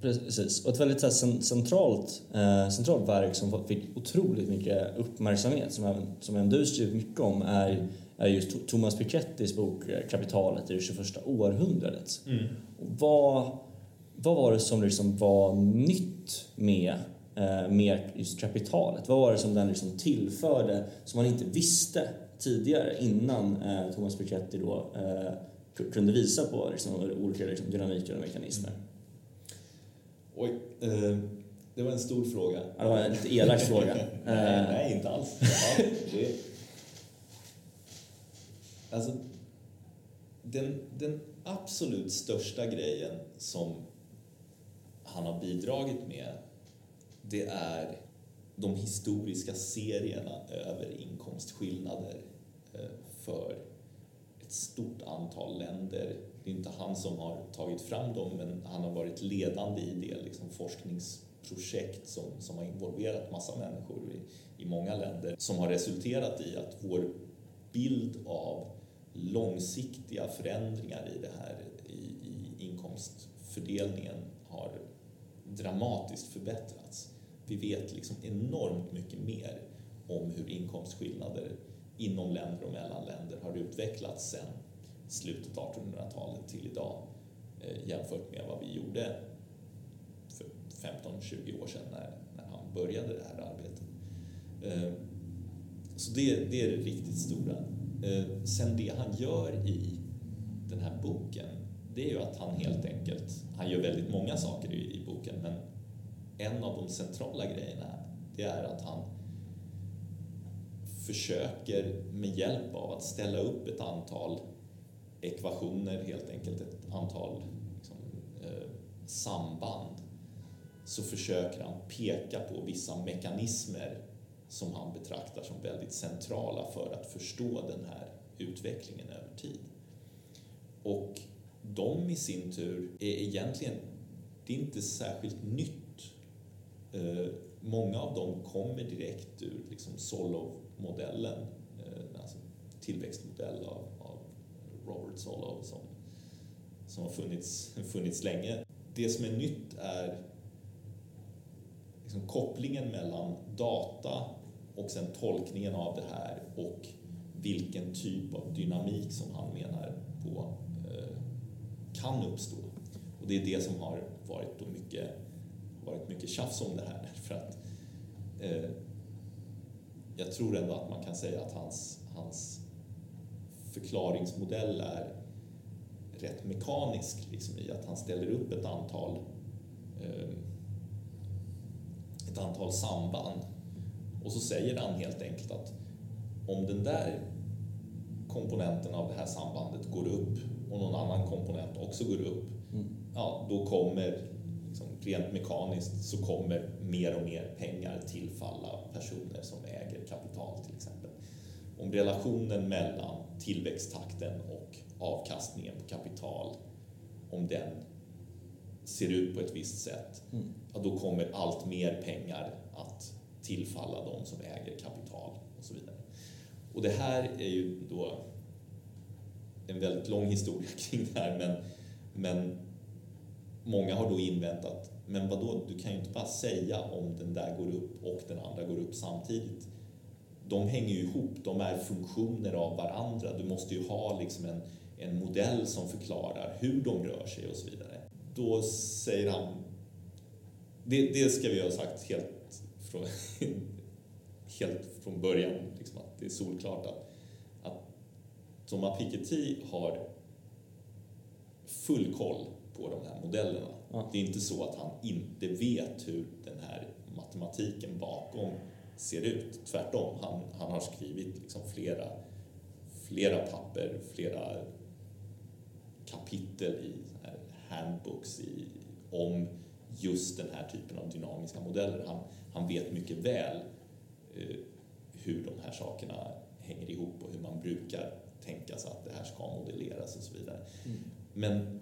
precis, och ett väldigt här, centralt, eh, centralt verk som fick otroligt mycket uppmärksamhet, som även, som även du skrivit mycket om, är är just Thomas Piketty's bok eh, Kapitalet i det 21 århundradet. Mm. Vad, vad var det som liksom var nytt med, eh, mer just kapitalet? Vad var det som den liksom tillförde som man inte visste tidigare innan eh, Thomas Piketty då eh, kunde visa på liksom, olika liksom, dynamiker och mekanismer? Oj, eh, det var en stor fråga. Ja, det var en lite elak fråga. nej, nej, inte alls. Ja, det, alltså, den, den absolut största grejen som han har bidragit med det är de historiska serierna över inkomstskillnader eh, för ett stort antal länder. Det är inte han som har tagit fram dem, men han har varit ledande i det liksom forskningsprojekt som, som har involverat massa människor i, i många länder, som har resulterat i att vår bild av långsiktiga förändringar i det här i, i inkomstfördelningen har dramatiskt förbättrats. Vi vet liksom enormt mycket mer om hur inkomstskillnader inom länder och mellan länder har utvecklats sedan slutet av 1800-talet till idag eh, jämfört med vad vi gjorde för 15-20 år sedan när, när han började det här arbetet. Eh, så det, det är det riktigt stora. Eh, sen det han gör i den här boken, det är ju att han helt enkelt, han gör väldigt många saker i, i boken, men en av de centrala grejerna, det är att han försöker med hjälp av att ställa upp ett antal ekvationer, helt enkelt ett antal liksom, eh, samband, så försöker han peka på vissa mekanismer som han betraktar som väldigt centrala för att förstå den här utvecklingen över tid. Och de i sin tur är egentligen, det är inte särskilt nytt. Eh, många av dem kommer direkt ur liksom Solov-modellen, eh, alltså tillväxtmodell av, av Robert Solow, som, som har funnits, funnits länge. Det som är nytt är liksom kopplingen mellan data och sen tolkningen av det här och vilken typ av dynamik som han menar på eh, kan uppstå. Och det är det som har varit, då mycket, varit mycket tjafs om det här. För att, eh, jag tror ändå att man kan säga att hans, hans förklaringsmodell är rätt mekanisk liksom, i att han ställer upp ett antal, eh, ett antal samband och så säger han helt enkelt att om den där komponenten av det här sambandet går upp och någon annan komponent också går upp, mm. ja, då kommer liksom, rent mekaniskt så kommer mer och mer pengar tillfalla personer som äger kapital till exempel. Om relationen mellan tillväxttakten och avkastningen på kapital, om den ser ut på ett visst sätt, mm. ja, då kommer allt mer pengar att tillfalla de som äger kapital och så vidare. Och det här är ju då en väldigt lång historia kring det här men, men många har då invänt att men vadå, du kan ju inte bara säga om den där går upp och den andra går upp samtidigt. De hänger ju ihop, de är funktioner av varandra. Du måste ju ha liksom en, en modell som förklarar hur de rör sig och så vidare. Då säger han, det, det ska vi ha sagt helt från, helt från början, liksom att det är solklart att, att Thomas Piketty har full koll på de här modellerna. Ja. Det är inte så att han inte vet hur den här matematiken bakom ser ut. Tvärtom, han, han har skrivit liksom flera, flera papper, flera kapitel i handbooks i, om just den här typen av dynamiska modeller. Han, han vet mycket väl eh, hur de här sakerna hänger ihop och hur man brukar tänka sig att det här ska modelleras och så vidare. Mm. Men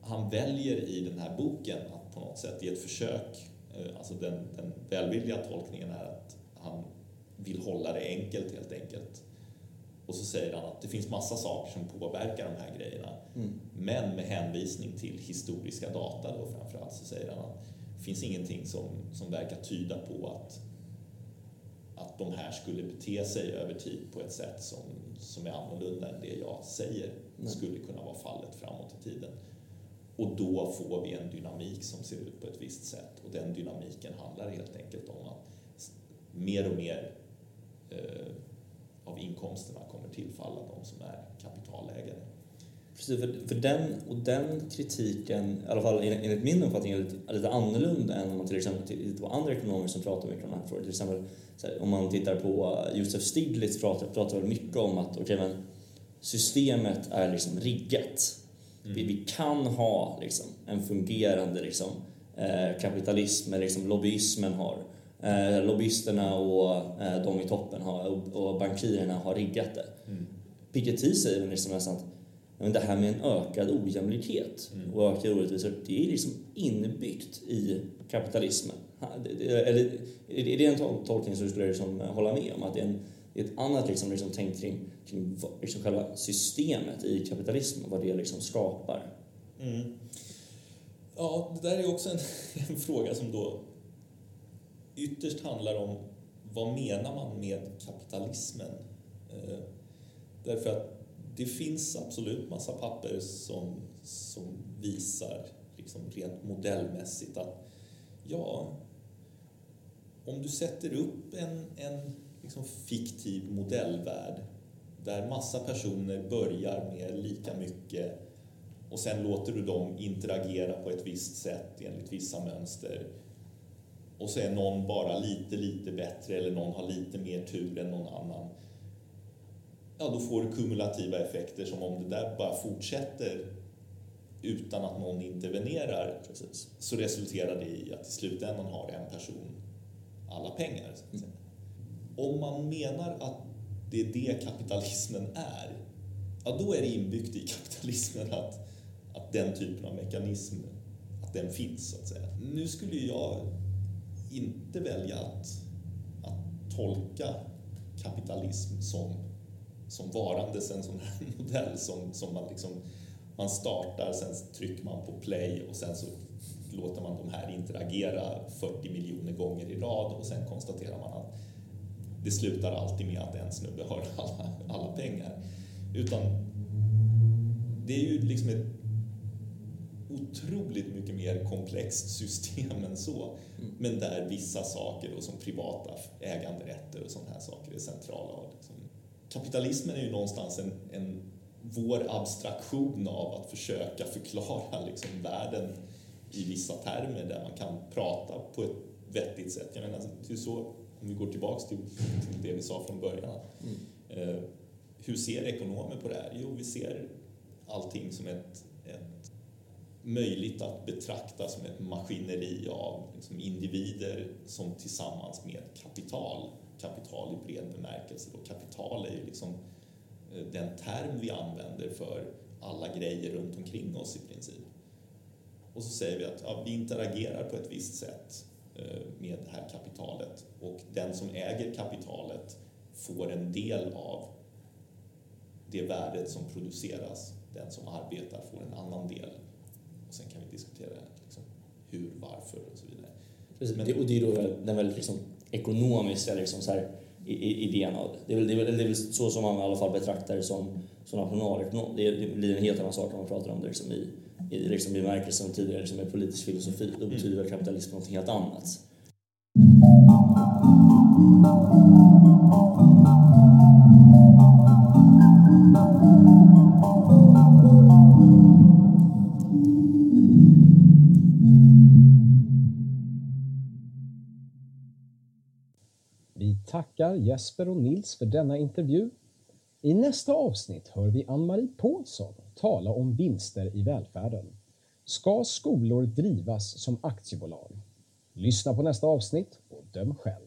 han väljer i den här boken att på något sätt i ett försök, alltså den, den välvilliga tolkningen är att han vill hålla det enkelt helt enkelt. Och så säger han att det finns massa saker som påverkar de här grejerna. Mm. Men med hänvisning till historiska data då framförallt så säger han att det finns ingenting som, som verkar tyda på att, att de här skulle bete sig över tid på ett sätt som, som är annorlunda än det jag säger Nej. skulle kunna vara fallet framåt i tiden. Och då får vi en dynamik som ser ut på ett visst sätt och den dynamiken handlar helt enkelt om att mer och mer eh, av inkomsterna kommer tillfalla de som är kapitalägare. Precis, för, för den, och den kritiken, i alla fall enligt min uppfattning, är lite, lite annorlunda än om man till exempel tittar på andra ekonomer som pratar mycket om den här frågan. Till exempel här, om man tittar på eh, Josef Stiglitz pratar, pratar mycket om att okay, men systemet är liksom riggat. Mm. Vi, vi, kan ha liksom, en fungerande liksom, eh, kapitalism, liksom lobbyismen har. Eh, lobbyisterna och eh, de i toppen har, och, och bankirerna har riggat det. Mm. Piketty säger liksom nästan att men det här med en ökad ojämlikhet mm. och ökade orättvisor, det är liksom inbyggt i kapitalismen. Eller, är det en tolkning som du skulle liksom hålla med om? Att det är, en, det är ett annat liksom, liksom tänk kring, kring liksom själva systemet i kapitalismen, vad det liksom skapar? Mm. Ja, det där är också en, en fråga som då ytterst handlar om vad menar man med kapitalismen? Eh, därför att det finns absolut massa papper som, som visar liksom rent modellmässigt att ja, om du sätter upp en, en liksom fiktiv modellvärld där massa personer börjar med lika mycket och sen låter du dem interagera på ett visst sätt enligt vissa mönster och så är någon bara lite, lite bättre eller någon har lite mer tur än någon annan ja, då får du kumulativa effekter som om det där bara fortsätter utan att någon intervenerar Precis. så resulterar det i att i slutändan har en person alla pengar. Mm. Om man menar att det är det kapitalismen är, ja då är det inbyggt i kapitalismen att, att den typen av mekanism att den finns. Så att säga. Nu skulle jag inte välja att, att tolka kapitalism som som varandes en sån här modell som, som man liksom man startar, sen trycker man på play och sen så låter man de här interagera 40 miljoner gånger i rad och sen konstaterar man att det slutar alltid med att en snubbe har alla, alla pengar. Utan det är ju liksom ett otroligt mycket mer komplext system än så. Mm. Men där vissa saker då, som privata äganderätter och sådana här saker är centrala. Liksom kapitalismen är ju någonstans en, en vår abstraktion av att försöka förklara liksom världen i vissa termer där man kan prata på ett vettigt sätt. Jag menar, det är så, om vi går tillbaks till, till det vi sa från början. Mm. Eh, hur ser ekonomer på det här? Jo, vi ser allting som ett, ett möjligt att betrakta som ett maskineri av liksom individer som tillsammans med kapital kapital i bred bemärkelse. Då. Kapital är ju liksom eh, den term vi använder för alla grejer runt omkring oss i princip. Och så säger vi att ja, vi interagerar på ett visst sätt med det här kapitalet och den som äger kapitalet får en del av det värdet som produceras. Den som arbetar får en annan del. Och sen kan vi diskutera liksom, hur, varför och så vidare. Precis, Men, och det är då den väldigt liksom ekonomiska liksom så här, idén av det. Det är, väl, det, är väl, det är väl så som man i alla fall betraktar det som, som nationalekonom. Det, det blir en helt annan sak om man pratar om det liksom i, i liksom bemärkelsen tidigare liksom med politisk filosofi. Då betyder väl kapitalism något helt annat. tackar Jesper och Nils för denna intervju. I nästa avsnitt hör vi Ann-Marie Pålsson tala om vinster i välfärden. Ska skolor drivas som aktiebolag? Lyssna på nästa avsnitt och döm själv.